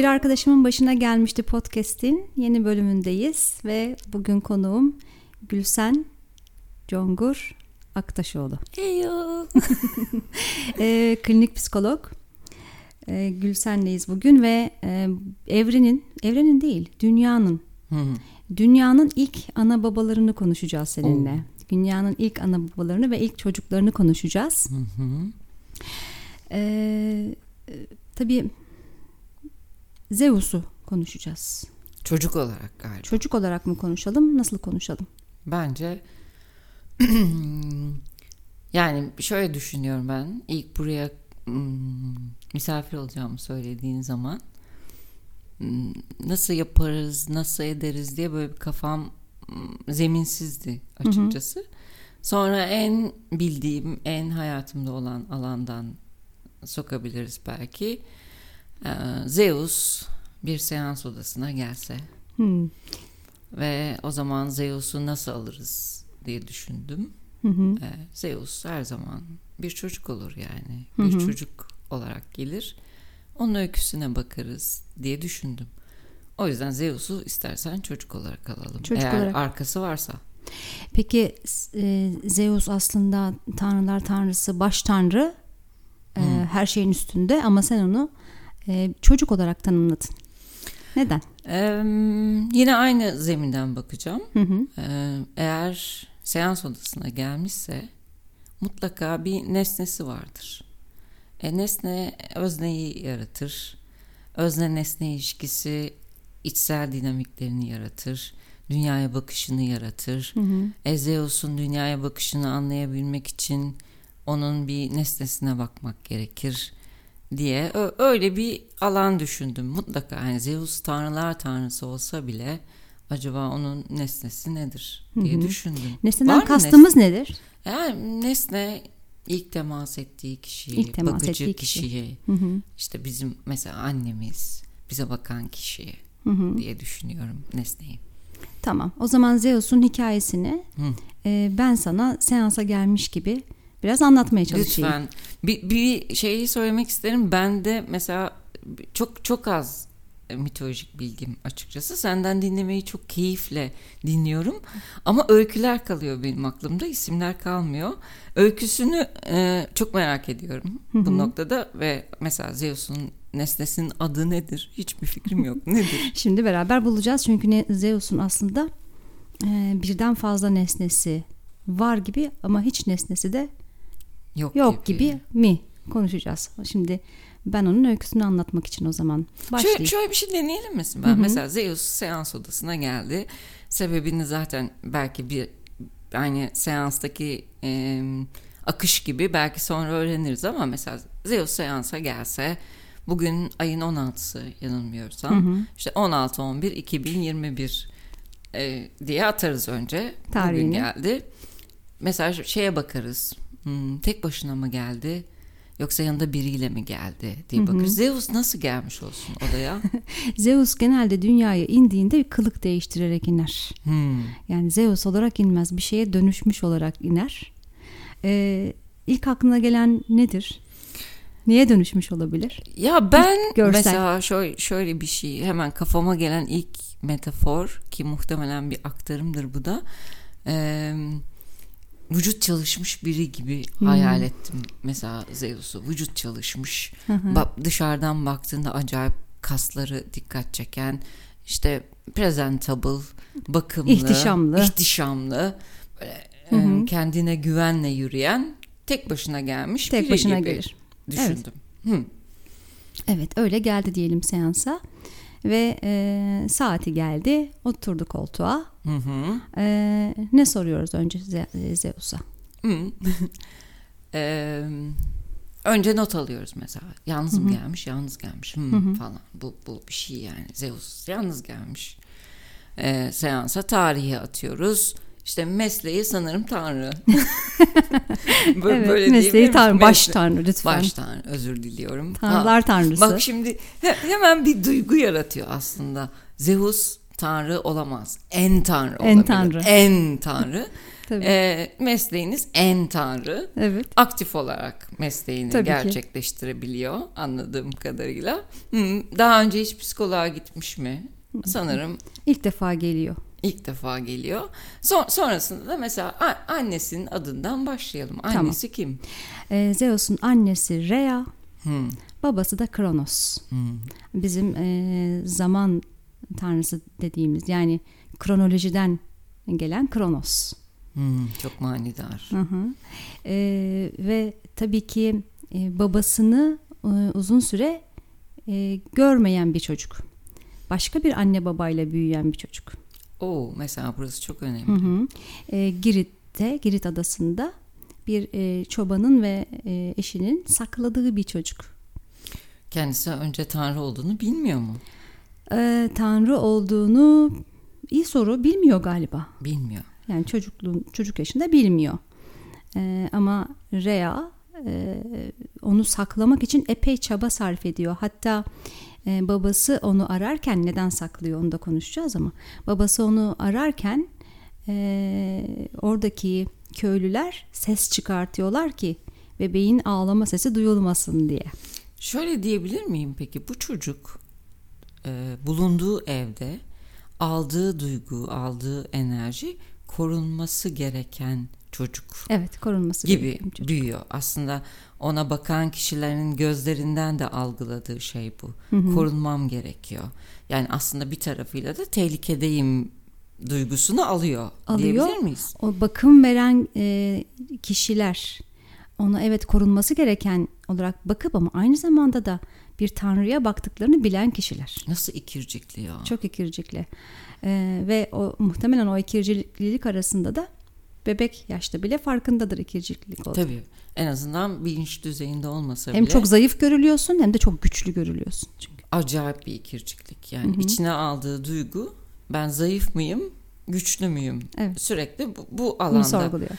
Bir arkadaşımın başına gelmişti podcast'in yeni bölümündeyiz ve bugün konuğum Gülsen Congur Aktaşoğlu. Heyo. e, klinik psikolog. E, Gülsen'leyiz bugün ve e, evrenin, evrenin değil dünyanın, dünyanın ilk ana babalarını konuşacağız seninle. Oo. Dünyanın ilk ana babalarını ve ilk çocuklarını konuşacağız. E, e, tabii Zeus'u konuşacağız. Çocuk olarak galiba. Çocuk olarak mı konuşalım, nasıl konuşalım? Bence yani şöyle düşünüyorum ben. İlk buraya hmm, misafir olacağımı söylediğin zaman hmm, nasıl yaparız, nasıl ederiz diye böyle bir kafam hmm, zeminsizdi açıkçası. Sonra en bildiğim, en hayatımda olan alandan sokabiliriz belki. Ee, Zeus bir seans odasına gelse Hmm. ve o zaman Zeus'u nasıl alırız diye düşündüm. Hı hı. Ee, Zeus her zaman bir çocuk olur yani. Hı Bir hı. çocuk olarak gelir. Onun öyküsüne bakarız diye düşündüm. O yüzden Zeus'u istersen çocuk olarak alalım. Çocuk Eğer olarak. arkası varsa. Peki e, Zeus aslında tanrılar tanrısı, baş tanrı e, Hmm. her şeyin üstünde ama sen onu e, çocuk olarak tanımladın. Neden? Ee, yine aynı zeminden bakacağım. Hı hı. Ee, eğer seans odasına gelmişse mutlaka bir nesnesi vardır. E, nesne özneyi yaratır. Özne nesne ilişkisi içsel dinamiklerini yaratır. Dünyaya bakışını yaratır. Hı hı. E, Zeus'un dünyaya bakışını anlayabilmek için onun bir nesnesine bakmak gerekir diye öyle bir alan düşündüm. Mutlaka yani Zeus tanrılar tanrısı olsa bile acaba onun nesnesi nedir diye Hı hı. düşündüm. Nesneden Var mı kastımız nedir? Yani nesne ilk temas ettiği kişi, İlk temas bakıcı ettiği kişi. kişiye, Hı hı. işte bizim mesela annemiz, bize bakan kişi Hı hı. diye düşünüyorum nesneyi. Tamam. O zaman Zeus'un hikayesini Hı. e, ben sana seansa gelmiş gibi biraz anlatmaya çalışayım. Lütfen bir, bir şeyi söylemek isterim. Ben de mesela çok çok az mitolojik bilgim açıkçası. Senden dinlemeyi çok keyifle dinliyorum. Ama öyküler kalıyor benim aklımda. isimler kalmıyor. Öyküsünü e, çok merak ediyorum bu noktada ve mesela Zeus'un nesnesinin adı nedir? Hiçbir fikrim yok. Nedir? Şimdi beraber bulacağız çünkü ne- Zeus'un aslında e, birden fazla nesnesi var gibi ama hiç nesnesi de Yok, yok gibi mi konuşacağız. Şimdi ben onun öyküsünü anlatmak için o zaman başlayayım. Şöyle, şöyle bir şey deneyelim mi? Ben mesela Zeus seans odasına geldi. Sebebini zaten belki bir aynı seanstaki e, akış gibi belki sonra öğreniriz ama mesela Zeus seansa gelse bugün ayın 16'sı yanılmıyorsam işte 16 11 2021 e, diye atarız önce. Bugün Tarihini. geldi. Mesela şeye bakarız. Hmm, tek başına mı geldi? Yoksa yanında biriyle mi geldi diye bakarız. Zeus nasıl gelmiş olsun odaya? Zeus genelde dünyaya indiğinde bir kılık değiştirerek iner. Hmm. Yani Zeus olarak inmez. Bir şeye dönüşmüş olarak iner. Ee, ilk aklına gelen nedir? Niye dönüşmüş olabilir? Ya ben Görsel. mesela şöyle, şöyle bir şey hemen kafama gelen ilk metafor ki muhtemelen bir aktarımdır bu da. Eee, vücut çalışmış biri gibi hayal ettim mesela Zeus'u. Vücut çalışmış. Bak dışarıdan baktığında acayip kasları dikkat çeken işte presentable, bakımlı, İhtişamlı. ihtişamlı, böyle, e, kendine güvenle yürüyen, tek başına gelmiş Tek biri başına gibi gelir. düşündüm. Hı. Evet öyle geldi diyelim seansa. Ve e, saati geldi. Oturdu koltuğa. Hı hı. E, ne soruyoruz önce Ze- Zeus'a? Hı. Eee, önce not alıyoruz mesela. Yalnız mı gelmiş, yalnız gelmiş hı, falan. Bu, bu bir şey yani. Zeus yalnız gelmiş. Eee, seansa tarihi atıyoruz. İşte mesleği sanırım tanrı. Böyle, evet, böyle mesleği tanrı, baş tanrı lütfen. Baş tanrı özür diliyorum. Tanrılar Ha, tanrısı. Bak şimdi he- hemen bir duygu yaratıyor aslında. Zeus tanrı olamaz. En tanrı En olabilir. tanrı. En tanrı. Tabii. E, mesleğiniz en tanrı. Evet. Aktif olarak mesleğini Tabii ki. gerçekleştirebiliyor anladığım kadarıyla. Hmm, Daha önce hiç psikoloğa gitmiş mi? Sanırım İlk defa geliyor. ilk defa geliyor. Son, sonrasında da mesela annesinin adından başlayalım. Annesi kim? Ee, Zeus'un annesi Rhea, Hmm, babası da Kronos. hmm. Bizim e, zaman tanrısı dediğimiz yani kronolojiden gelen Kronos. Hmm, çok manidar. Hı hı. Ee, ve tabii ki e, babasını e, uzun süre e, görmeyen bir çocuk. Başka bir anne babayla büyüyen bir çocuk. Oo, mesela burası çok önemli. Hı hı. E, Girit'te, Girit adasında bir e, çobanın ve e, eşinin sakladığı bir çocuk. Kendisi önce tanrı olduğunu bilmiyor mu? E, Tanrı olduğunu iyi soru bilmiyor galiba. Bilmiyor. Yani çocukluğun çocuk yaşında bilmiyor. E, ama Rea e, onu saklamak için epey çaba sarf ediyor. Hatta e, babası onu ararken neden saklıyor onu da konuşacağız ama babası onu ararken e, oradaki köylüler ses çıkartıyorlar ki bebeğin ağlama sesi duyulmasın diye. Şöyle diyebilir miyim peki bu çocuk e, bulunduğu evde aldığı duygu, aldığı enerji korunması gereken çocuk Evet korunması gibi çocuk. büyüyor. Aslında ona bakan kişilerin gözlerinden de algıladığı şey bu. Korunmam gerekiyor. Yani aslında bir tarafıyla da tehlikedeyim duygusunu alıyor, Alıyor. diyebilir miyiz? O bakım veren e, kişiler ona evet korunması gereken olarak bakıp ama aynı zamanda da bir tanrıya baktıklarını bilen kişiler. Nasıl ikircikli ya? Çok ikircikli. E, ve o muhtemelen o ikirciklilik arasında da bebek yaşta bile farkındadır ikirciklilik olduğu. Tabii. En azından bilinç düzeyinde olmasa Hem bile çok zayıf görülüyorsun hem de çok güçlü görülüyorsun. Çünkü. acayip bir ikirciklik. Yani içine aldığı duygu ben zayıf mıyım, güçlü müyüm? Evet. Sürekli bu, bu Bunu alanda. sorguluyor.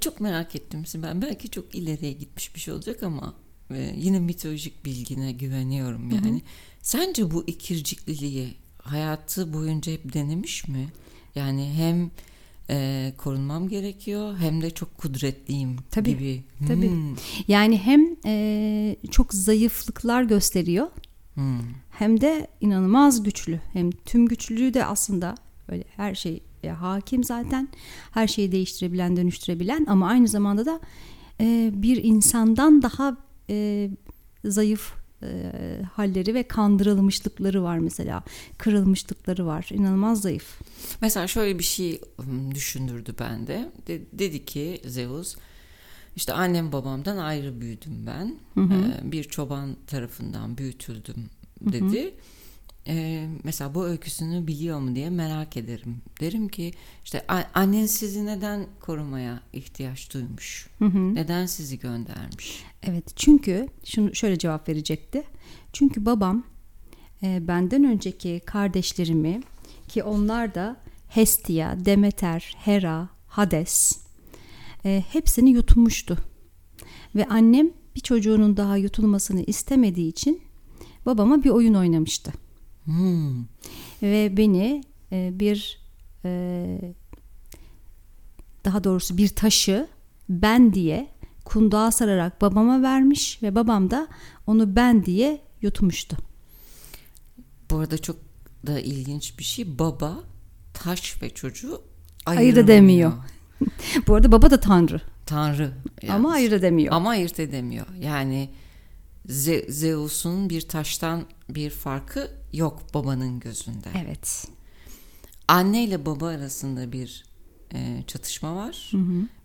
Çok merak ettim ben. Belki çok ileriye gitmiş bir şey olacak ama e, yine mitolojik bilgine güveniyorum yani. Sence bu ikircikliliği hayatı boyunca hep denemiş mi? Yani hem e, korunmam gerekiyor hem de çok kudretliyim Tabii, gibi. tabii. Hmm, Yani hem e, çok zayıflıklar gösteriyor hmm. hem de inanılmaz güçlü. Hem tüm güçlülüğü de aslında böyle her şey e, hakim zaten. Her şeyi değiştirebilen, dönüştürebilen ama aynı zamanda da e, bir insandan daha e, zayıf e, halleri ve kandırılmışlıkları var mesela. Kırılmışlıkları var. İnanılmaz zayıf. Mesela şöyle bir şey düşündürdü bende. De- dedi ki Zeus işte annem babamdan ayrı büyüdüm ben. Ee, bir çoban tarafından büyütüldüm dedi. Ee, mesela bu öyküsünü biliyor mu diye merak ederim. Derim ki işte annen sizi neden korumaya ihtiyaç duymuş? Neden sizi göndermiş? Evet çünkü şunu şöyle cevap verecekti. Çünkü babam e, benden önceki kardeşlerimi ki onlar da Hestia, Demeter, Hera, Hades e, hepsini yutmuştu. Ve annem bir çocuğunun daha yutulmasını istemediği için babama bir oyun oynamıştı. Hmm. Ve beni e, bir e, daha doğrusu bir taşı ben diye kundağa sararak babama vermiş ve babam da onu ben diye yutmuştu. Bu arada çok da ilginç bir şey. Baba taş ve çocuğu Ayırt edemiyor. Bu arada baba da tanrı Tanrı. ama yalnız. ayırt edemiyor. Ama ayırt edemiyor. Yani Ze- Zeus'un bir taştan bir farkı yok babanın gözünde. Evet. Anne ile baba arasında bir e, çatışma var.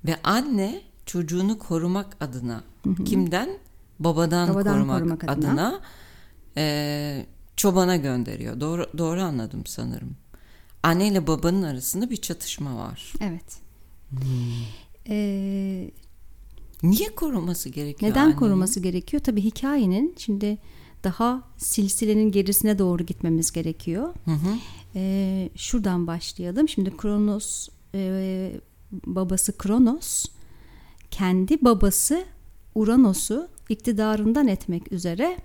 Ve anne çocuğunu korumak adına kimden? Babadan, Babadan korumak, korumak adına. adına, e, çobana gönderiyor. Doğru doğru anladım sanırım. Anne ile babanın arasında bir çatışma var. Evet. Hmm. Ee, Niye koruması gerekiyor? neden annenin? koruması gerekiyor? Tabii hikayenin şimdi daha silsilenin gerisine doğru gitmemiz gerekiyor. Hı hı. Ee, şuradan başlayalım. Şimdi Kronos e, babası Kronos kendi babası Uranos'u iktidarından etmek üzere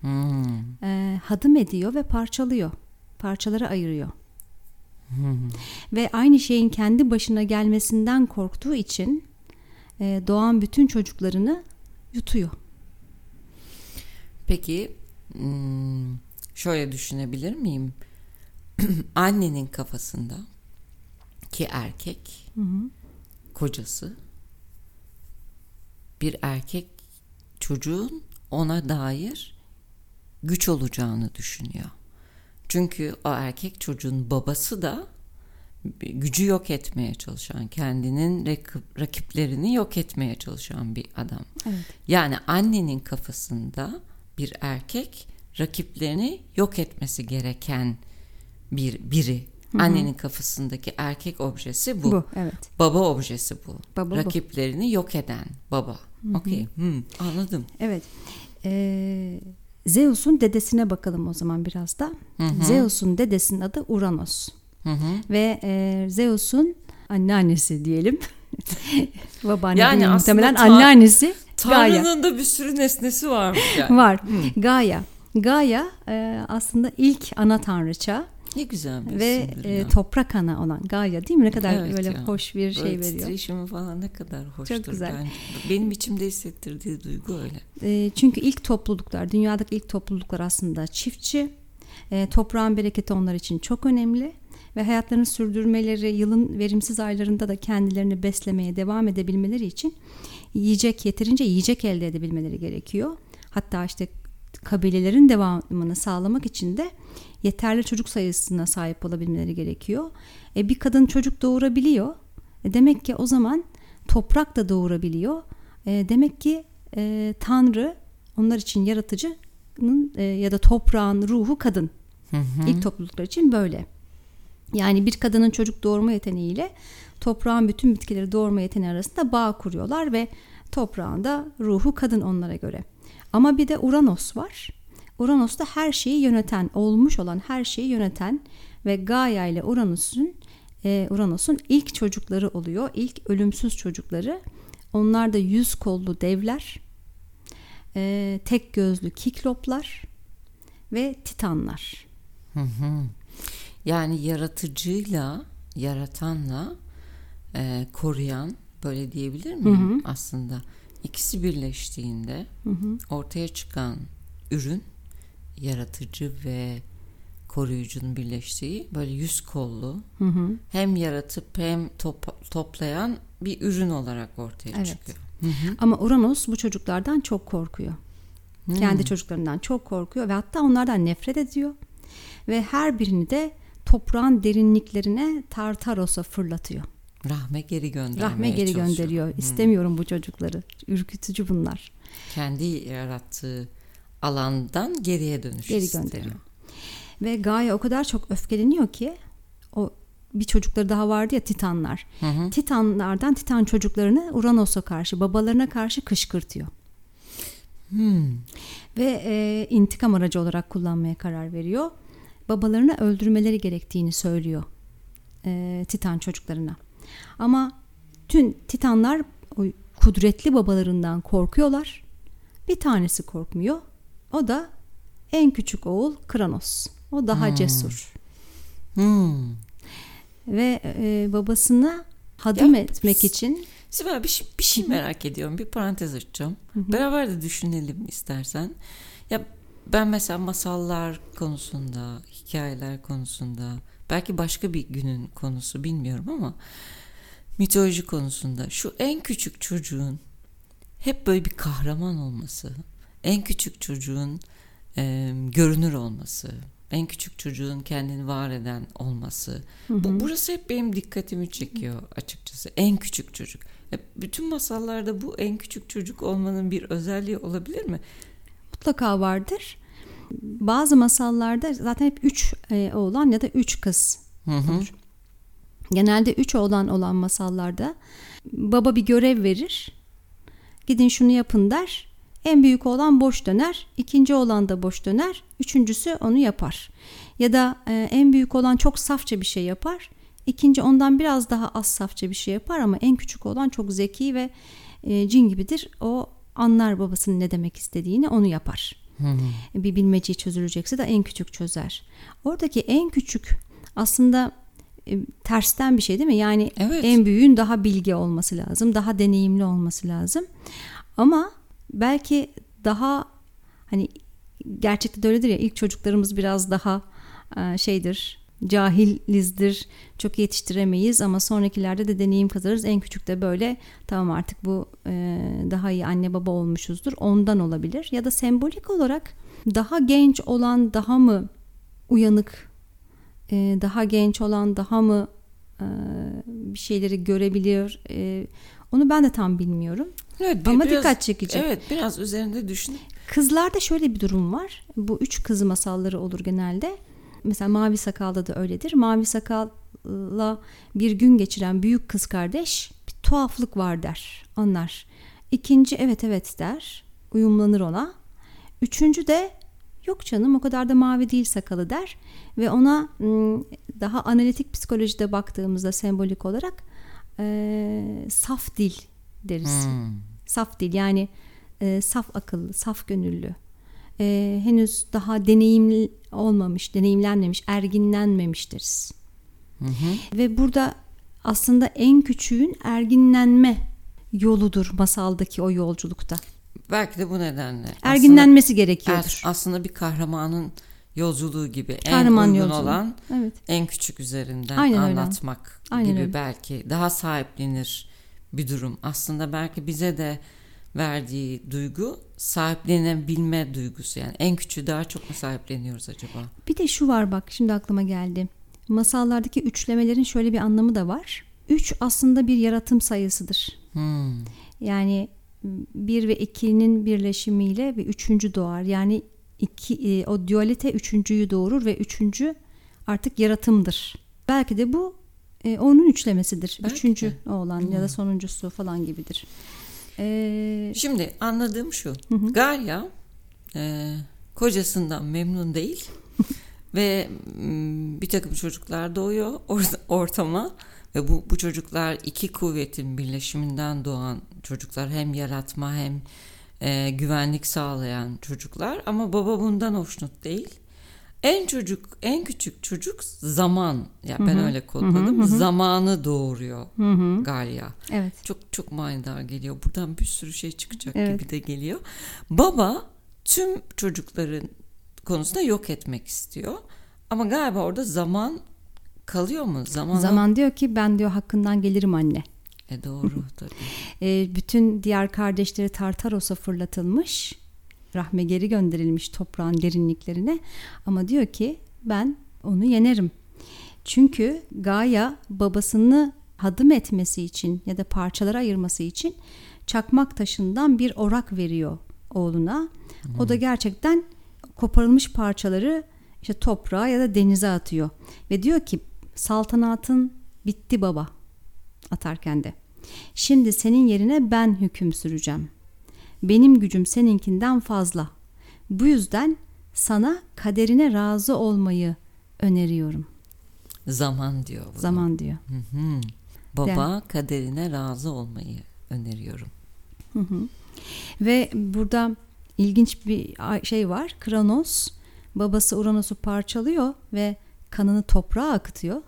Hmm. e, hadım ediyor ve parçalıyor. Parçalara ayırıyor. Ve aynı şeyin kendi başına gelmesinden korktuğu için e, doğan bütün çocuklarını yutuyor. Peki hmm, şöyle düşünebilir miyim? Annenin kafasında ki erkek hı hı. kocası bir erkek çocuğun ona dair güç olacağını düşünüyor. Çünkü o erkek çocuğun babası da gücü yok etmeye çalışan, kendinin rakiplerini yok etmeye çalışan bir adam. Evet. Yani annenin kafasında bir erkek rakiplerini yok etmesi gereken bir biri. Hı-hı. Annenin kafasındaki erkek objesi bu. Bu, evet. Baba objesi bu. Baba Rakiplerini bu. yok eden baba. Okey. Hmm, anladım. Evet. Ee, Zeus'un dedesine bakalım o zaman biraz da. Hı-hı. Zeus'un dedesinin adı Uranos. Hı-hı. Ve e, Zeus'un anneannesi diyelim. Babaanne yani değil, muhtemelen ta- anneannesi Gaia. Tanrı'nın da bir sürü nesnesi varmış yani. Var. Hı. Gaia. Gaia e, aslında ilk ana tanrıça. Ne güzel bir Ve e, toprak ana olan Gaia değil mi? Ne kadar evet böyle ya. hoş bir şey böyle veriyor. Titreşimi falan ne kadar hoştur. Çok güzel. Bence. Benim içimde hissettirdiği duygu öyle. E, çünkü ilk topluluklar, dünyadaki ilk topluluklar aslında çiftçi. E, toprağın bereketi onlar için çok önemli ve hayatlarını sürdürmeleri, yılın verimsiz aylarında da kendilerini beslemeye devam edebilmeleri için yiyecek yeterince yiyecek elde edebilmeleri gerekiyor. Hatta işte kabilelerin devamını sağlamak için de yeterli çocuk sayısına sahip olabilmeleri gerekiyor. E, bir kadın çocuk doğurabiliyor. E, demek ki o zaman toprak da doğurabiliyor. E, demek ki e, Tanrı onlar için yaratıcının e, ya da toprağın ruhu kadın. Hı hı. İlk topluluklar için böyle. Yani bir kadının çocuk doğurma yeteneğiyle toprağın bütün bitkileri doğurma yeteneği arasında bağ kuruyorlar ve toprağın da ruhu kadın onlara göre. Ama bir de Uranos var. Uranos da her şeyi yöneten, olmuş olan her şeyi yöneten ve Gaia ile Uranus'un e, Uranos'un ilk çocukları oluyor. İlk ölümsüz çocukları. Onlar da yüz kollu devler, e, tek gözlü kikloplar ve titanlar. Hı hı. Yani yaratıcıyla, yaratanla e, koruyan böyle diyebilir miyim hı hı. aslında? İkisi birleştiğinde hı hı. ortaya çıkan ürün yaratıcı ve koruyucunun birleştiği böyle yüz kollu hı hı. hem yaratıp hem top, toplayan bir ürün olarak ortaya evet. çıkıyor. Hı hı. Ama Uranus bu çocuklardan çok korkuyor. Hı. Kendi çocuklarından çok korkuyor ve hatta onlardan nefret ediyor. Ve her birini de toprağın derinliklerine Tartaros'a fırlatıyor. Rahme geri göndermeye Rahme geri çalışıyor. gönderiyor. Hmm. İstemiyorum bu çocukları. Ürkütücü bunlar. Kendi yarattığı alandan geriye dönüş Geri istiyor. gönderiyor. Ve Gaia o kadar çok öfkeleniyor ki o bir çocukları daha vardı ya Titanlar. Hı hı. Titanlardan Titan çocuklarını Uranos'a karşı, babalarına karşı kışkırtıyor. Hmm. Ve e, intikam aracı olarak kullanmaya karar veriyor. Babalarını öldürmeleri gerektiğini söylüyor e, Titan çocuklarına. Ama tüm Titanlar o kudretli babalarından korkuyorlar. Bir tanesi korkmuyor. O da en küçük oğul Kranos. O daha hmm. cesur. Hmm. Ve e, babasına hadım ya, etmek için Sibel bir, şey, bir şey merak ediyorum. Bir parantez açacağım. Hı-hı. Beraber de düşünelim istersen. Ya ben mesela masallar konusunda, hikayeler konusunda, belki başka bir günün konusu bilmiyorum ama mitoloji konusunda şu en küçük çocuğun hep böyle bir kahraman olması, en küçük çocuğun e, görünür olması, en küçük çocuğun kendini var eden olması. Hı hı. Bu burası hep benim dikkatimi çekiyor açıkçası. En küçük çocuk. E, bütün masallarda bu en küçük çocuk olmanın bir özelliği olabilir mi? Mutlaka vardır. Bazı masallarda zaten hep üç e, oğlan ya da üç kız hı hı. olur. Genelde üç oğlan olan masallarda baba bir görev verir. Gidin şunu yapın der. En büyük oğlan boş döner, ikinci oğlan da boş döner, üçüncüsü onu yapar. Ya da e, en büyük olan çok safça bir şey yapar, ikinci ondan biraz daha az safça bir şey yapar ama en küçük olan çok zeki ve e, cin gibidir. O anlar babasının ne demek istediğini onu yapar. Hı. Bir bilmeceyi çözülecekse de en küçük çözer. Oradaki en küçük aslında e, tersten bir şey değil mi? Yani Evet. en büyüğün daha bilgi olması lazım, daha deneyimli olması lazım. Ama belki daha hani gerçekte de öyledir ya ilk çocuklarımız biraz daha e, şeydir, cahilizdir, çok yetiştiremeyiz ama sonrakilerde de deneyim kazanırız. En küçük de böyle tamam artık bu e, daha iyi anne baba olmuşuzdur. Ondan olabilir ya da sembolik olarak daha genç olan daha mı uyanık, e, daha genç olan daha mı e, bir şeyleri görebiliyor? E, onu ben de tam bilmiyorum. Evet, Ama biraz- dikkat çekici. Evet biraz üzerinde düşünüp Kızlarda şöyle bir durum var. Bu üç kız masalları olur genelde. Mesela Mavi Sakal'da da öyledir. Mavi Sakal'la bir gün geçiren büyük kız kardeş bir tuhaflık var der, anlar. İkinci evet evet der, uyumlanır ona. Üçüncü de yok canım o kadar da mavi değil sakalı der. Ve ona daha analitik psikolojide baktığımızda sembolik olarak eee, saf dil deriz. Hmm. Saf dil yani e, saf akıllı, saf gönüllü. E, henüz daha deneyimli olmamış, deneyimlenmemiş, erginlenmemiş deriz. Hı hı. Ve burada aslında en küçüğün erginlenme yoludur masaldaki o yolculukta. Belki de bu nedenle. Erginlenmesi aslında, gerekiyordur. er- aslında bir kahramanın yolculuğu gibi Kahraman en uygun yolculuğu. olan Evet. en küçük üzerinden Aynen öyle. anlatmak Aynen gibi öyle. belki daha sahiplenir bir durum. Aslında belki bize de verdiği duygu sahiplenebilme duygusu yani en küçüğü daha çok mu sahipleniyoruz acaba? Bir de şu var bak şimdi aklıma geldi. Masallardaki üçlemelerin şöyle bir anlamı da var. Üç aslında bir yaratım sayısıdır. Hmm. Yani bir ve ikinin birleşimiyle bir üçüncü doğar. Yani iki, e, o dualite üçüncüyü doğurur ve üçüncü artık yaratımdır. Belki de bu e, onun üçlemesidir. Belki üçüncü de. olan ya da sonuncusu falan gibidir. E, Şimdi anladığım şu. Galya e, kocasından memnun değil ve mm, bir takım çocuklar doğuyor or- ortama ve bu, bu çocuklar iki kuvvetin birleşiminden doğan çocuklar hem yaratma hem e, güvenlik sağlayan çocuklar ama baba bundan hoşnut değil. En çocuk, en küçük çocuk zaman. Ya ben öyle kodladım. Zamanı doğuruyor hı hı, Galya. evet. Çok çok manidar geliyor. Buradan bir sürü şey çıkacak Evet. gibi de geliyor. Baba tüm çocukların konusunda yok etmek istiyor. Ama galiba orada zaman kalıyor mu? Zaman Zaman diyor ki ben diyor hakkından gelirim anne. E doğru tabii. E, bütün diğer kardeşleri Tartaros'a fırlatılmış. Rahme geri gönderilmiş toprağın derinliklerine. Ama diyor ki ben onu yenerim. Çünkü Gaia babasını hadım etmesi için ya da parçalara ayırması için çakmak taşından bir orak veriyor oğluna. O da gerçekten koparılmış parçaları işte toprağa ya da denize atıyor. Ve diyor ki saltanatın bitti baba atarken de. Şimdi senin yerine ben hüküm süreceğim. Benim gücüm seninkinden fazla. Bu yüzden sana kaderine razı olmayı öneriyorum. Zaman diyor. buna. Zaman diyor. Hı hı. Baba kaderine razı olmayı öneriyorum. Hı hı. Ve burada ilginç bir şey var. Kronos babası Uranüs'ü parçalıyor ve kanını toprağa akıtıyor.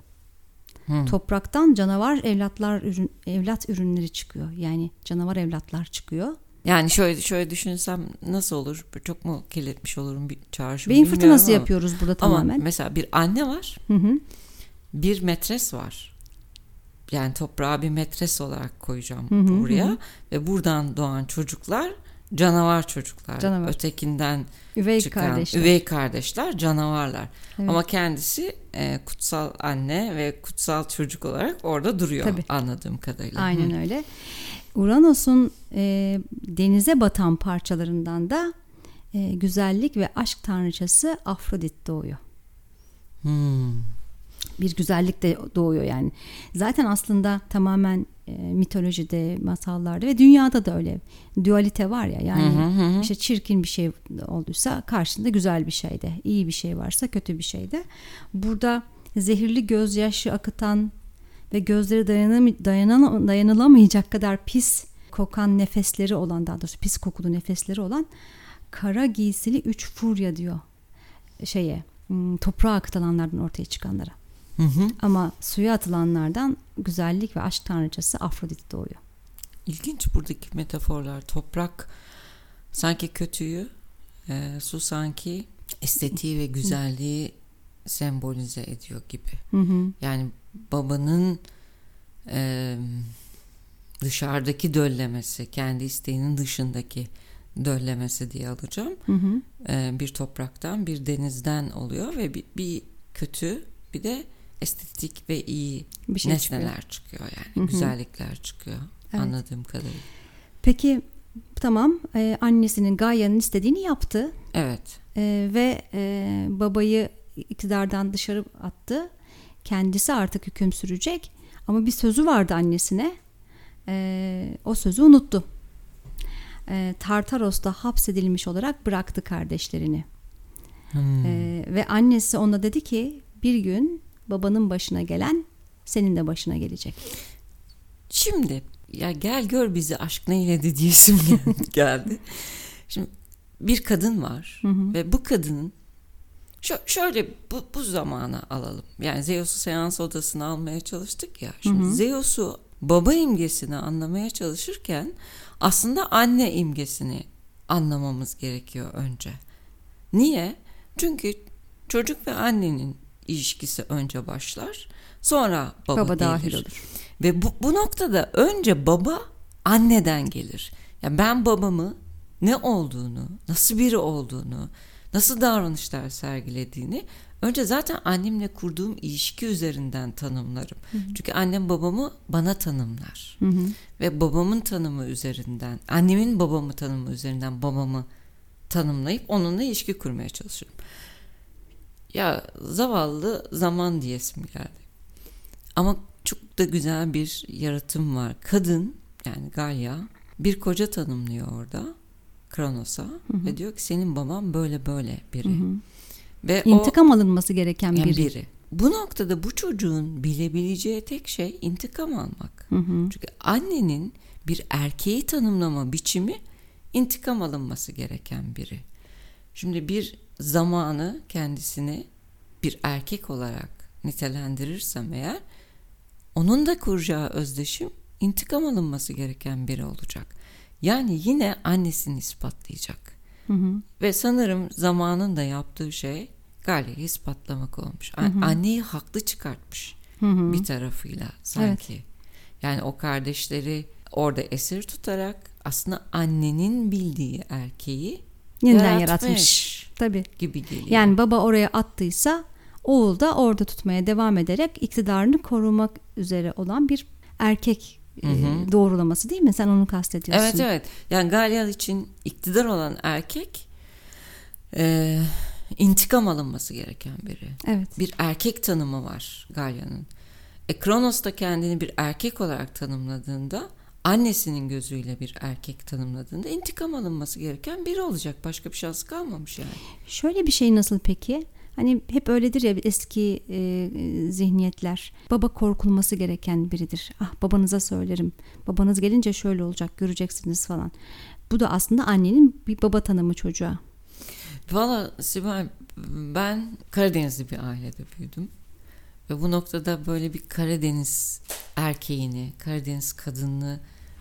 Hı. Topraktan canavar evlatlar ürün, evlat ürünleri çıkıyor. Yani canavar evlatlar çıkıyor. Yani şöyle şöyle düşünsem nasıl olur? Çok mu kirletmiş olurum bir çağrışım Beyin fırtınası ama- yapıyoruz burada Ama tamamen. mesela bir anne var, Hı hı. bir metres var. Yani toprağa bir metres olarak koyacağım Hı hı, buraya hı hı. ve buradan doğan çocuklar canavar çocuklar. Canavar. Ötekinden Üvey çıkan kardeşler. üvey kardeşler canavarlar. Evet. Ama kendisi e, kutsal anne ve kutsal çocuk olarak orada duruyor Tabii. anladığım kadarıyla. Aynen öyle. Uranüs'ün e, denize batan parçalarından da e, güzellik ve aşk tanrıçası Afrodit doğuyor. Hmm. Bir güzellik de doğuyor yani. Zaten aslında tamamen e, mitolojide, masallarda ve dünyada da öyle dualite var ya. Yani Hı hı hı hı. işte çirkin bir şey olduysa karşında güzel bir şey de, iyi bir şey varsa kötü bir şey de. Burada zehirli gözyaşı akıtan ve gözleri dayanam dayanılamayacak kadar pis kokan nefesleri olan daha doğrusu pis kokulu nefesleri olan kara giysili üç furya diyor şeye toprağa akıtılanlardan ortaya çıkanlara. Hı hı. Ama suya atılanlardan güzellik ve aşk tanrıçası Afrodit doğuyor. İlginç buradaki metaforlar. Toprak sanki kötüyü, e, su sanki estetiği ve güzelliği sembolize ediyor gibi. Hı hı. Yani babanın e, dışarıdaki döllemesi, kendi isteğinin dışındaki döllemesi diye alacağım. Hı hı. E, bir topraktan, bir denizden oluyor ve bir, bir kötü, bir de estetik ve iyi Bir şey çıkıyor. nesneler çıkıyor, yani Hı hı. güzellikler çıkıyor Evet. anladığım kadarıyla. Peki tamam e, annesinin Gaia'nın istediğini yaptı Evet. E, ve e, babayı iktidardan dışarı attı. Kendisi artık hüküm sürecek ama bir sözü vardı annesine. E, o sözü unuttu. E, Tartaros'ta hapsedilmiş olarak bıraktı kardeşlerini. Hmm. E, ve annesi ona dedi ki bir gün babanın başına gelen senin de başına gelecek. Şimdi ya gel gör bizi aşk neyledi diyesim gel- geldi. Şimdi bir kadın var Hı hı. ve bu kadının şö- şöyle bu, bu zamana alalım. Yani Zeus'u seans odasına almaya çalıştık ya. Şimdi Hı hı. Zeus'u baba imgesini anlamaya çalışırken aslında anne imgesini anlamamız gerekiyor önce. Niye? Çünkü çocuk ve annenin ilişkisi önce başlar. Sonra baba, Baba dahil olur. Ve bu, bu noktada önce baba anneden gelir. Ya ben babamı ne olduğunu, nasıl biri olduğunu, nasıl davranışlar sergilediğini önce zaten annemle kurduğum ilişki üzerinden tanımlarım. Çünkü annem babamı bana tanımlar. Hı hı. Ve babamın tanımı üzerinden, annemin babamı tanımı üzerinden babamı tanımlayıp onunla ilişki kurmaya çalışırım. Ya zavallı zaman diyesim geldi. Ama çok da güzel bir yaratım var. Kadın yani Galya bir koca tanımlıyor orada Kronos'a ve diyor ki senin baban böyle böyle biri. Hı hı. Ve o İntikam alınması gereken yani biri. biri. Bu noktada bu çocuğun bilebileceği tek şey intikam almak. Hı hı. Çünkü annenin bir erkeği tanımlama biçimi intikam alınması gereken biri. Şimdi bir zamanı kendisini bir erkek olarak nitelendirirsem eğer onun da kuracağı özdeşim intikam alınması gereken biri olacak. Yani yine annesini ispatlayacak. Hı hı. Ve sanırım zamanın da yaptığı şey Galya'yı ispatlamak olmuş. A- Anneyi haklı çıkartmış Hı hı. bir tarafıyla sanki. Yani o kardeşleri orada esir tutarak aslında annenin bildiği erkeği Yeniden yaratmış yaratmış. Tabii. gibi geliyor. Yani baba oraya attıysa oğul da orada tutmaya devam ederek iktidarını korumak üzere olan bir erkek Hı hı. doğrulaması değil mi? Sen onu kastediyorsun. Evet evet. Yani Galya için iktidar olan erkek e, intikam alınması gereken biri. Evet. Bir erkek tanımı var Galya'nın. E, Kronos da kendini bir erkek olarak tanımladığında annesinin gözüyle bir erkek tanımladığında intikam alınması gereken biri olacak. Başka bir şansı kalmamış yani. Şöyle bir şey nasıl peki? Hani hep öyledir ya eski e, zihniyetler. Baba korkulması gereken biridir. Ah babanıza söylerim. Babanız gelince şöyle olacak göreceksiniz falan. Bu da aslında annenin bir baba tanımı çocuğa. Valla Sibel ben Karadenizli bir ailede büyüdüm. Ve bu noktada böyle bir Karadeniz erkeğini, Karadeniz kadınını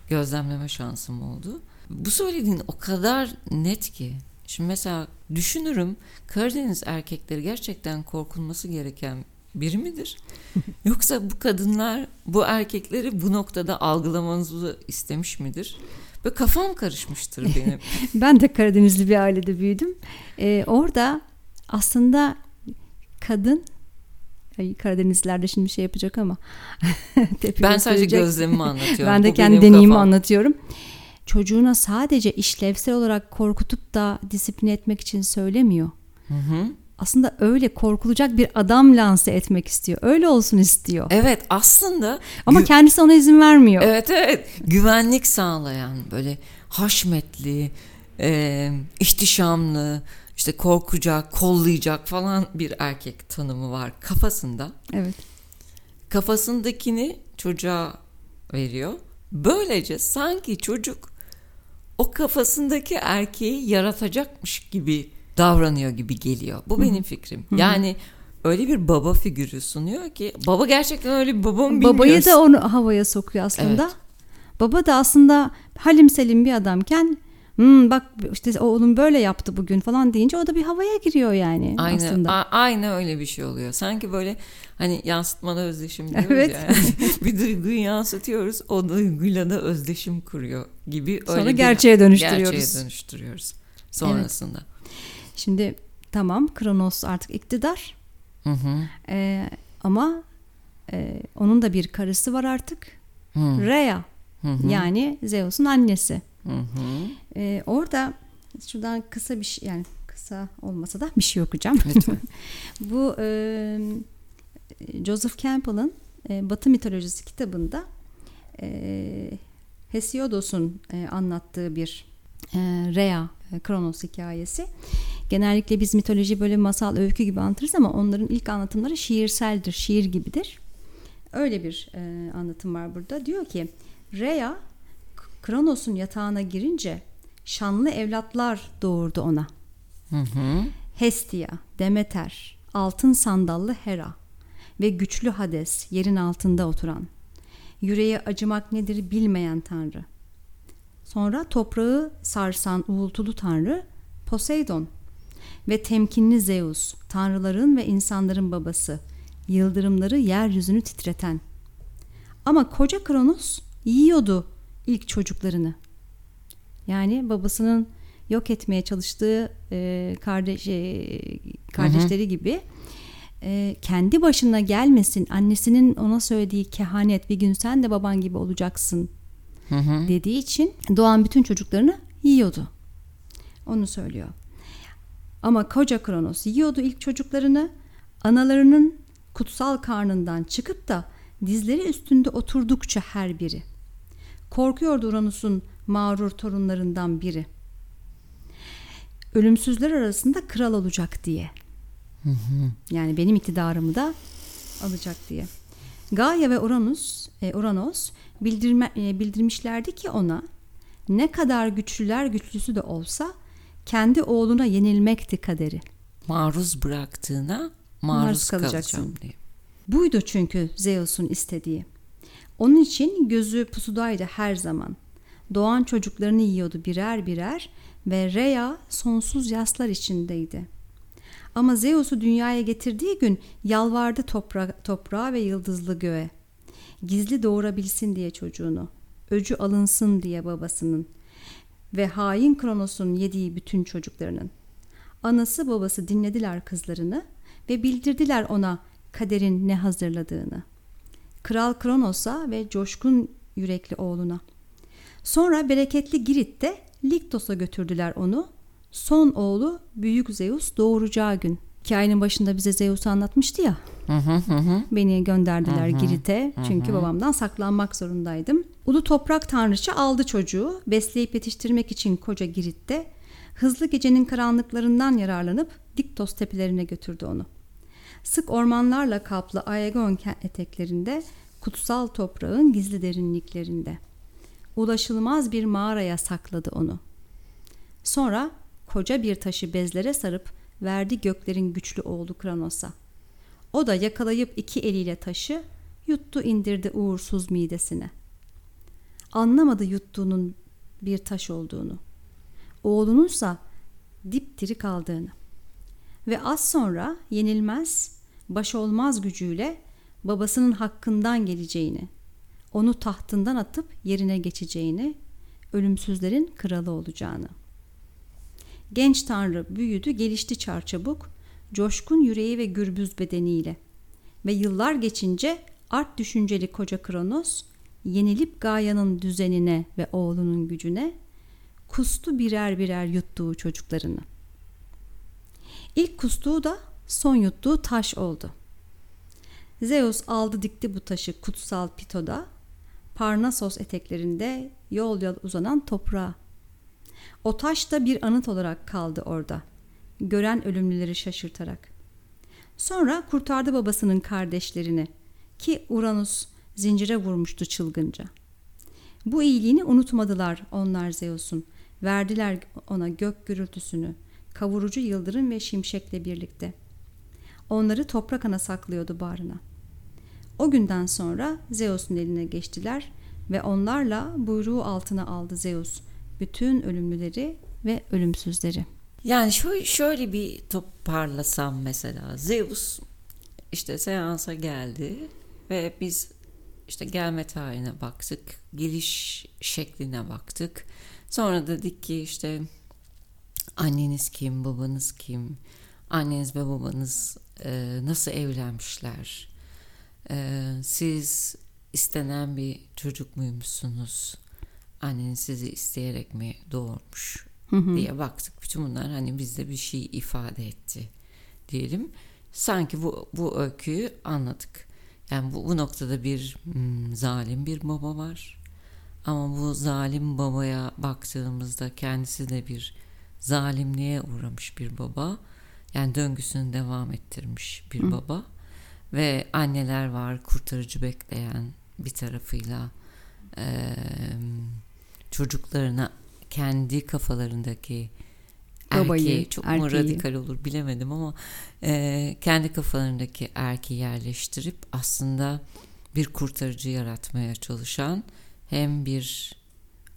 gözlemleme şansım oldu. Bu söylediğin o kadar net ki. Şimdi mesela düşünürüm Karadeniz erkekleri gerçekten korkulması gereken biri midir? Yoksa bu kadınlar bu erkekleri bu noktada algılamanızı istemiş midir? Böyle kafam karışmıştır benim. Ben de Karadenizli bir ailede büyüdüm. Ee, orada aslında kadın Ay, Karadenizliler de şimdi şey yapacak ama ben sadece gözlemimi anlatıyorum. Ben de Bu kendi benim deneyimimi kafam. anlatıyorum. Çocuğuna sadece işlevsel olarak korkutup da disipline etmek için söylemiyor. Hı hı. Aslında öyle korkulacak bir adam lanse etmek istiyor. Öyle olsun istiyor. Evet aslında Ama kendisi ona izin vermiyor. evet evet güvenlik sağlayan böyle haşmetli, e, ihtişamlı, işte korkacak, kollayacak falan bir erkek tanımı var kafasında. Evet. Kafasındakini çocuğa veriyor. Böylece sanki çocuk o kafasındaki erkeği yaratacakmış gibi davranıyor gibi geliyor. Bu benim fikrim. Yani öyle bir baba figürü sunuyor ki baba gerçekten öyle bir baba mı bilmiyoruz. Babayı da onu havaya sokuyor aslında. Evet. Baba da aslında halim selim bir adamken hmm, bak işte oğlum böyle yaptı bugün falan deyince o da bir havaya giriyor yani Aynı, aslında. a- aynı öyle bir şey oluyor. Sanki böyle hani yansıtmalı özdeşim diyoruz Evet. ya. Yani. bir duyguyu yansıtıyoruz. O duyguyla da özdeşim kuruyor gibi. Sonra öyle bir- gerçeğe dönüştürüyoruz. Gerçeğe dönüştürüyoruz sonrasında. Şimdi tamam Kronos artık iktidar Hı hı. Ee, ama e, onun da bir karısı var artık. Hı. Rhea Hı hı. yani Zeus'un annesi. Hı hı. Ee, orada şuradan kısa bir şey yani kısa olmasa da bir şey okuyacağım. Bu e, Joseph Campbell'ın e, Batı mitolojisi kitabında e, Hesiodos'un e, anlattığı bir e, Rhea, e, Kronos hikayesi. Genellikle biz mitoloji böyle masal, öykü gibi anlatırız ama onların ilk anlatımları şiirseldir, şiir gibidir. Öyle bir e, anlatım var burada. Diyor ki Rhea Kronos'un yatağına girince şanlı evlatlar doğurdu ona. Hı hı. Hestia, Demeter, altın sandallı Hera ve güçlü Hades yerin altında oturan, yüreğe acımak nedir bilmeyen tanrı. Sonra toprağı sarsan uğultulu tanrı Poseidon ve temkinli Zeus, tanrıların ve insanların babası, yıldırımları yeryüzünü titreten. Ama koca Kronos yiyordu ilk çocuklarını. Yani babasının yok etmeye çalıştığı e, kardeş e, kardeşleri gibi e, kendi başına gelmesin annesinin ona söylediği kehanet bir gün sen de baban gibi olacaksın Hı hı. dediği için doğan bütün çocuklarını yiyordu. Onu söylüyor. Ama koca Kronos yiyordu ilk çocuklarını analarının kutsal karnından çıkıp da dizleri üstünde oturdukça her biri. Korkuyordu Uranüs'ün mağrur torunlarından biri. Ölümsüzler arasında kral olacak diye. Yani benim iktidarımı da alacak diye. Gaia ve Uranüs, e, Uranos bildirme, e, bildirmişlerdi ki ona ne kadar güçlüler güçlüsü de olsa kendi oğluna yenilmekti kaderi. Maruz bıraktığına maruz, Maruz kalacaksın kalacaksın. diye. Buydu çünkü Zeus'un istediği. Onun için gözü pusudaydı her zaman. Doğan çocuklarını yiyordu birer birer ve Rhea sonsuz yaslar içindeydi. Ama Zeus'u dünyaya getirdiği gün yalvardı topra toprağa ve yıldızlı göğe. Gizli doğurabilsin diye çocuğunu. Öcü alınsın diye babasının. Ve hain Kronos'un yediği bütün çocuklarının. Anası babası dinlediler kızlarını ve bildirdiler ona kaderin ne hazırladığını. Kral Kronos'a ve coşkun yürekli oğluna. Sonra bereketli Girit'te Liktos'a götürdüler onu. Son oğlu Büyük Zeus doğuracağı gün. Hikayenin başında bize Zeus'u anlatmıştı ya. Hı hı hı hı. Beni gönderdiler Girit'e çünkü babamdan saklanmak zorundaydım. Ulu toprak tanrıça aldı çocuğu besleyip yetiştirmek için koca Girit'te. Hızlı gecenin karanlıklarından yararlanıp Diktos tepelerine götürdü onu. Sık ormanlarla kaplı Aegon eteklerinde, kutsal toprağın gizli derinliklerinde. Ulaşılmaz bir mağaraya sakladı onu. Sonra koca bir taşı bezlere sarıp verdi göklerin güçlü oğlu Kronos'a. O da yakalayıp iki eliyle taşı yuttu indirdi uğursuz midesine. Anlamadı yuttuğunun bir taş olduğunu. Oğlununsa dipdiri kaldığını. Ve az sonra yenilmez, baş olmaz gücüyle babasının hakkından geleceğini, onu tahtından atıp yerine geçeceğini, ölümsüzlerin kralı olacağını. Genç tanrı büyüdü, gelişti çarçabuk, coşkun yüreği ve gürbüz bedeniyle. Ve yıllar geçince art düşünceli koca Kronos, yenilip Gaia'nın düzenine ve oğlunun gücüne, kustu birer birer yuttuğu çocuklarını. İlk kustuğu da son yuttuğu taş oldu. Zeus aldı dikti bu taşı kutsal Pito'da, Parnasos eteklerinde yol yol uzanan toprağa. O taş da bir anıt olarak kaldı orada, gören ölümlüleri şaşırtarak. Sonra kurtardı babasının kardeşlerini ki Uranus zincire vurmuştu çılgınca. Bu iyiliğini unutmadılar onlar Zeus'un. Verdiler ona gök gürültüsünü, kavurucu yıldırım ve şimşekle birlikte. Onları toprak ana saklıyordu bağrına. O günden sonra Zeus'un eline geçtiler ve onlarla buyruğu altına aldı Zeus bütün ölümlüleri ve ölümsüzleri. Yani şöyle, bir toparlasam mesela Zeus işte seansa geldi ve biz işte gelme tarihine baktık, geliş şekline baktık. Sonra dedik ki işte anneniz kim, babanız kim, anneniz ve babanız e, nasıl evlenmişler, e, siz istenen bir çocuk muymuşsunuz, anneniz sizi isteyerek mi doğurmuş hı hı. diye baktık. Bütün bunlar hani bizde bir şey ifade etti diyelim. Sanki bu, bu öyküyü anladık. Yani bu, bu noktada bir hmm, zalim bir baba var. Ama bu zalim babaya baktığımızda kendisi de bir zalimliğe uğramış bir baba. Yani döngüsünü devam ettirmiş bir Hı. baba. Ve anneler var kurtarıcı bekleyen bir tarafıyla e, çocuklarına kendi kafalarındaki Babayı, erkeği çok erkeği. mu radikal olur bilemedim ama e, kendi kafalarındaki erkeği yerleştirip aslında bir kurtarıcı yaratmaya çalışan hem bir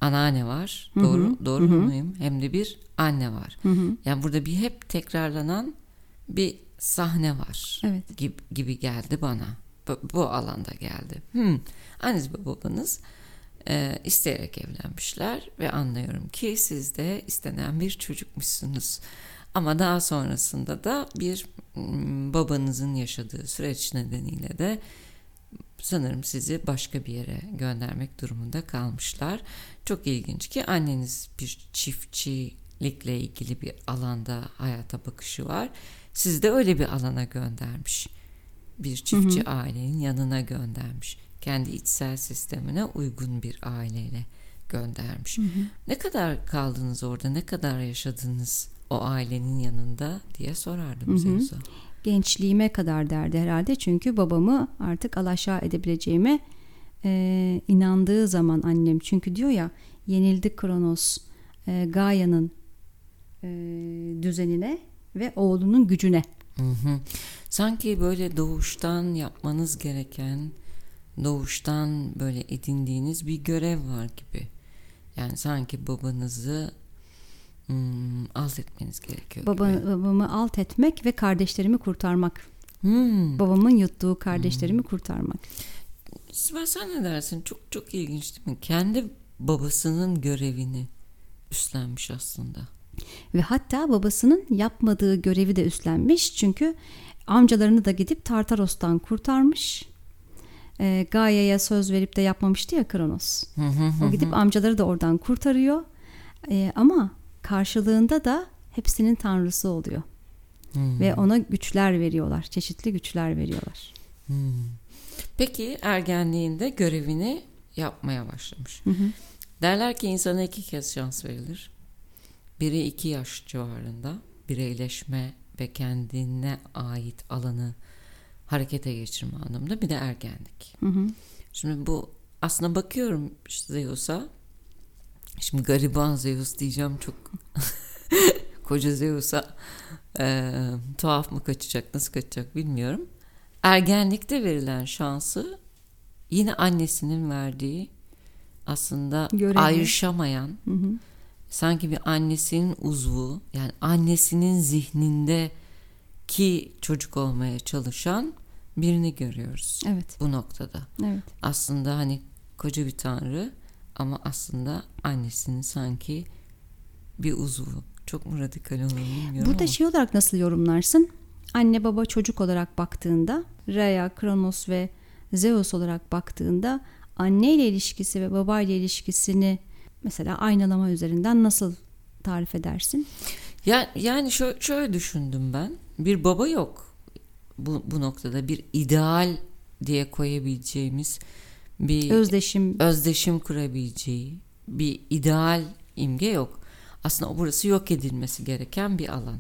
anneanne var Hı-hı. doğru doğru Hı-hı. muyum hem de bir anne var. Hı-hı. Yani burada bir hep tekrarlanan bir sahne var evet. gibi, gibi geldi bana. Bu, bu alanda geldi. Hmm. Anneniz ve babanız e, isteyerek evlenmişler ve anlıyorum ki siz de istenen bir çocukmuşsunuz. Ama daha sonrasında da bir babanızın yaşadığı süreç nedeniyle de sanırım sizi başka bir yere göndermek durumunda kalmışlar. Çok ilginç ki anneniz bir çiftçilikle ilgili bir alanda hayata bakışı var. Siz de öyle bir alana göndermiş. Bir çiftçi hı hı. ailenin yanına göndermiş kendi içsel sistemine uygun bir aileyle göndermiş. Hı hı. Ne kadar kaldınız orada, ne kadar yaşadınız o ailenin yanında diye sorardım Zeus'a. Gençliğime kadar derdi herhalde çünkü babamı artık alaşağı edebileceğime e, inandığı zaman annem. Çünkü diyor ya yenildi Kronos e, Gaia'nın e, düzenine ve oğlunun gücüne. Hı hı. Sanki böyle doğuştan yapmanız gereken doğuştan böyle edindiğiniz bir görev var gibi. Yani sanki babanızı hmm, alt etmeniz gerekiyor Baba, gibi. Babamı alt etmek ve kardeşlerimi kurtarmak. Hmm. Babamın yuttuğu kardeşlerimi hmm. kurtarmak. Sibel sen ne dersin? Çok çok ilginç değil mi? Kendi babasının görevini üstlenmiş aslında. Ve hatta babasının yapmadığı görevi de üstlenmiş. Çünkü amcalarını da gidip Tartaros'tan kurtarmış e, Gaia'ya söz verip de yapmamıştı ya Kronos. o gidip amcaları da oradan kurtarıyor. E, ama karşılığında da hepsinin tanrısı oluyor. Hmm. Ve ona güçler veriyorlar. Çeşitli güçler veriyorlar. Hmm. Peki ergenliğinde görevini yapmaya başlamış. Hı hı. Derler ki insana iki kez şans verilir. Biri iki yaş civarında bireyleşme ve kendine ait alanı harekete geçirme anlamında bir de ergenlik. Hı hı. Şimdi bu aslında bakıyorum işte Zeus'a şimdi gariban Zeus diyeceğim çok koca Zeus'a e, tuhaf mı kaçacak nasıl kaçacak bilmiyorum. Ergenlikte verilen şansı yine annesinin verdiği aslında Görevi. ayrışamayan hı hı. sanki bir annesinin uzvu yani annesinin zihninde ki çocuk olmaya çalışan birini görüyoruz. Evet. Bu noktada. Evet. Aslında hani koca bir tanrı ama aslında annesinin sanki bir uzvu. Çok mu radikal olur bilmiyorum Burada ama. şey olarak nasıl yorumlarsın? Anne baba çocuk olarak baktığında Rhea, Kronos ve Zeus olarak baktığında anne ile ilişkisi ve baba ile ilişkisini mesela aynalama üzerinden nasıl tarif edersin? Ya, yani şöyle, şöyle düşündüm ben. Bir baba yok bu, bu noktada bir ideal diye koyabileceğimiz bir özdeşim özdeşim kurabileceği bir ideal imge yok. Aslında o burası yok edilmesi gereken bir alan.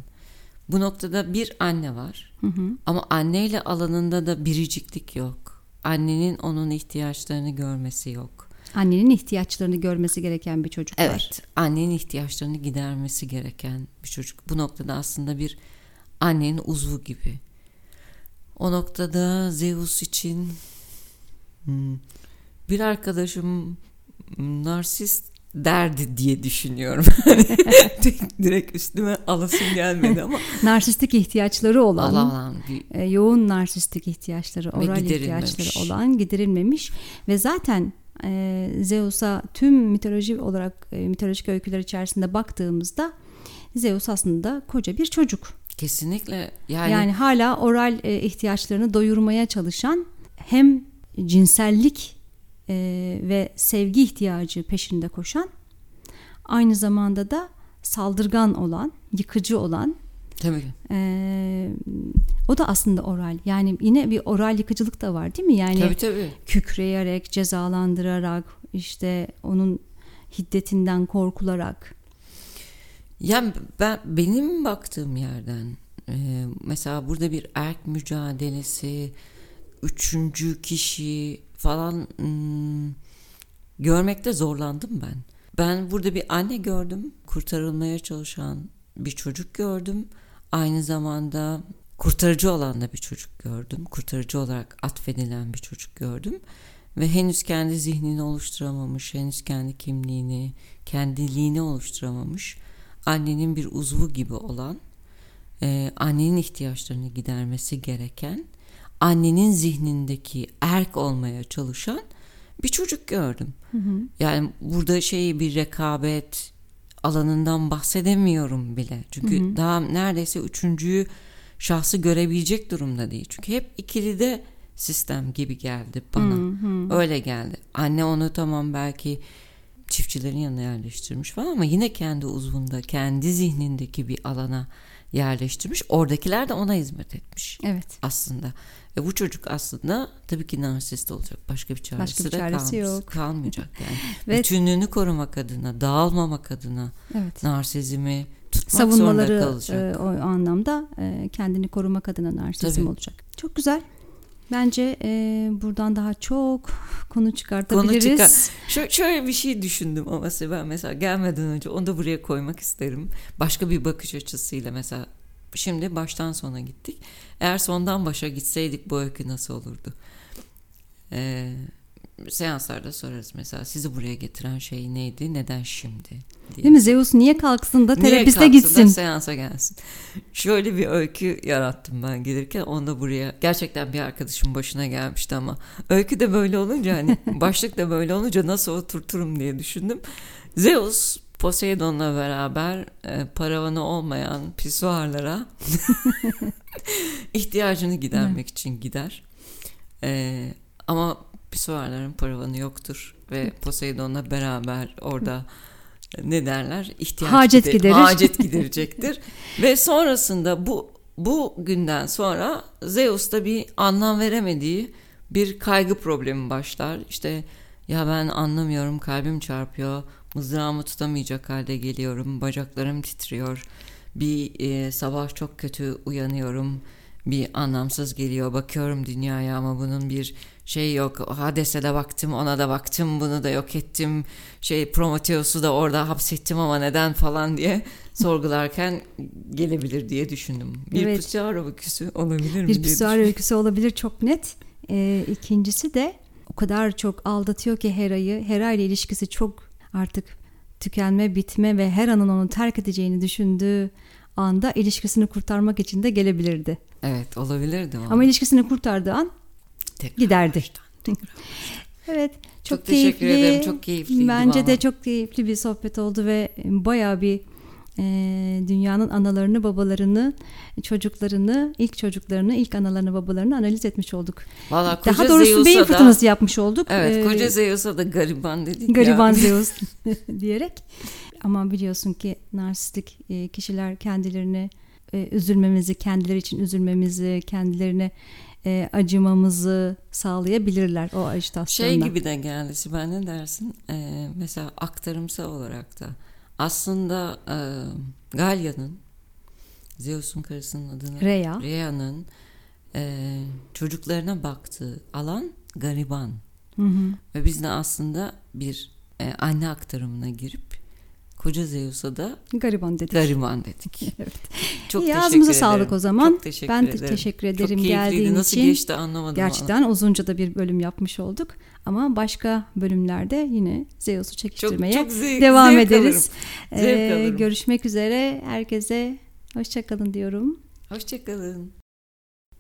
Bu noktada bir anne var. Hı hı. Ama anneyle alanında da biriciklik yok. Annenin onun ihtiyaçlarını görmesi yok. Annenin ihtiyaçlarını görmesi gereken bir çocuk evet, var. Evet, annenin ihtiyaçlarını gidermesi gereken bir çocuk. Bu noktada aslında bir annenin uzvu gibi. O noktada Zeus için hmm, bir arkadaşım narsist derdi diye düşünüyorum. Direkt üstüme alasım gelmedi ama. narsistik ihtiyaçları olan, olan bir... e, yoğun narsistik ihtiyaçları, oral ihtiyaçları olan giderilmemiş ve zaten e, Zeus'a tüm mitoloji olarak e, mitolojik öyküler içerisinde baktığımızda Zeus aslında koca bir çocuk. Kesinlikle. Yani, yani hala oral e, ihtiyaçlarını doyurmaya çalışan hem cinsellik e, ve sevgi ihtiyacı peşinde koşan aynı zamanda da saldırgan olan, yıkıcı olan Tabii. E, o da aslında oral. Yani yine bir oral yıkıcılık da var değil mi? Yani tabii, tabii. kükreyerek, cezalandırarak, işte onun hiddetinden korkularak. Yani ben benim baktığım yerden e, mesela burada bir erk mücadelesi, üçüncü kişi falan ım, görmekte zorlandım ben. Ben burada bir anne gördüm, kurtarılmaya çalışan bir çocuk gördüm. Aynı zamanda kurtarıcı olan da bir çocuk gördüm. Kurtarıcı olarak atfedilen bir çocuk gördüm. Ve henüz kendi zihnini oluşturamamış, henüz kendi kimliğini, kendiliğini oluşturamamış. Annenin bir uzvu gibi olan, e, annenin ihtiyaçlarını gidermesi gereken, annenin zihnindeki erk olmaya çalışan bir çocuk gördüm. Hı hı. Yani burada şey bir rekabet alanından bahsedemiyorum bile. Çünkü hı hı. daha neredeyse üçüncüyü şahsı görebilecek durumda değil. Çünkü hep ikili de sistem gibi geldi bana. Hı hı. Öyle geldi. Anne onu tamam belki çiftçilerin yanına yerleştirmiş falan ama yine kendi uzvunda, kendi zihnindeki bir alana yerleştirmiş. Oradakiler de ona hizmet etmiş. Evet. Aslında. Ve bu çocuk aslında tabii ki narsist olacak. Başka bir çaresi, Başka bir çaresi kalmış, yok. kalmayacak yani. Ve Bütünlüğünü korumak adına, dağılmamak adına evet. narsizmi tutmak Savunmaları, zorunda kalacak. E, o anlamda e, kendini korumak adına narsizm tabii. olacak. Çok güzel. Bence e, buradan daha çok konu çıkartabiliriz. Konu çıkar. Şöyle, şöyle bir şey düşündüm ama ben mesela gelmeden önce onu da buraya koymak isterim. Başka bir bakış açısıyla mesela şimdi baştan sona gittik. Eğer sondan başa gitseydik bu öykü nasıl olurdu? Ee, seanslarda sorarız mesela sizi buraya getiren şey neydi neden şimdi diye. Değil mi Zeus niye kalksın da terapiste niye da seansa gelsin. Şöyle bir öykü yarattım ben gelirken onu da buraya gerçekten bir arkadaşım başına gelmişti ama öykü de böyle olunca hani başlık da böyle olunca nasıl oturturum diye düşündüm. Zeus Poseidon'la beraber e, paravanı olmayan pisuarlara ihtiyacını gidermek için gider. E, ama pisuarların paravanı yoktur ve Poseidon'la beraber orada ne derler ihtiyaç hacet gider, giderir. hacet giderecektir ve sonrasında bu bu günden sonra Zeus'ta bir anlam veremediği bir kaygı problemi başlar. İşte ya ben anlamıyorum kalbim çarpıyor mızrağımı tutamayacak halde geliyorum bacaklarım titriyor bir e, sabah çok kötü uyanıyorum bir anlamsız geliyor bakıyorum dünyaya ama bunun bir şey yok. Hades'e de baktım, ona da baktım, bunu da yok ettim. Şey Prometheus'u da orada hapsettim ama neden falan diye sorgularken gelebilir diye düşündüm. Bir evet. pisuar öyküsü olabilir mi? Bir pisuar öyküsü olabilir çok net. Ee, ikincisi de o kadar çok aldatıyor ki Hera'yı. Hera ile ilişkisi çok artık tükenme, bitme ve Hera'nın onu terk edeceğini düşündüğü anda ilişkisini kurtarmak için de gelebilirdi. Evet olabilirdi. Ama, ama ilişkisini kurtardığı an Tekrar giderdi. Baştan, evet çok, çok keyifli. teşekkür ederim. Çok keyifliydi. Bence valla. de çok keyifli bir sohbet oldu ve bayağı bir e, dünyanın analarını, babalarını, çocuklarını, ilk çocuklarını, ilk analarını, babalarını analiz etmiş olduk. Valla Daha doğrusu Zeus'a beyin fırtınası yapmış olduk. Evet, ee, koca Zeus'a da gariban dedik Gariban Zeus diyerek. Ama biliyorsun ki narsistik e, kişiler kendilerini e, üzülmemizi, kendileri için üzülmemizi, kendilerine e, acımamızı sağlayabilirler o ajitasyonda. Şey gibi de geldi Sibel ne dersin? E, mesela aktarımsal olarak da aslında e, Galya'nın Zeus'un karısının adını Rhea. Rhea'nın e, çocuklarına baktığı alan gariban. Hı hı. Ve biz de aslında bir e, anne aktarımına girip Koca Zeus'a da gariban dedik. Gariban dedik. evet. Çok İyi, ağzımıza ederim. sağlık o zaman. Çok teşekkür ben de ederim. teşekkür ederim Çok geldiğin. Nasıl için. geçti anlamadım. Gerçekten uzunca da bir bölüm yapmış olduk. Ama başka bölümlerde yine Zeus'u Çok, çekiştirmeye çok zevk, devam zevk ederiz. Alırım. Zevk Ee, alırım. görüşmek üzere. Herkese hoşçakalın diyorum. Hoşçakalın.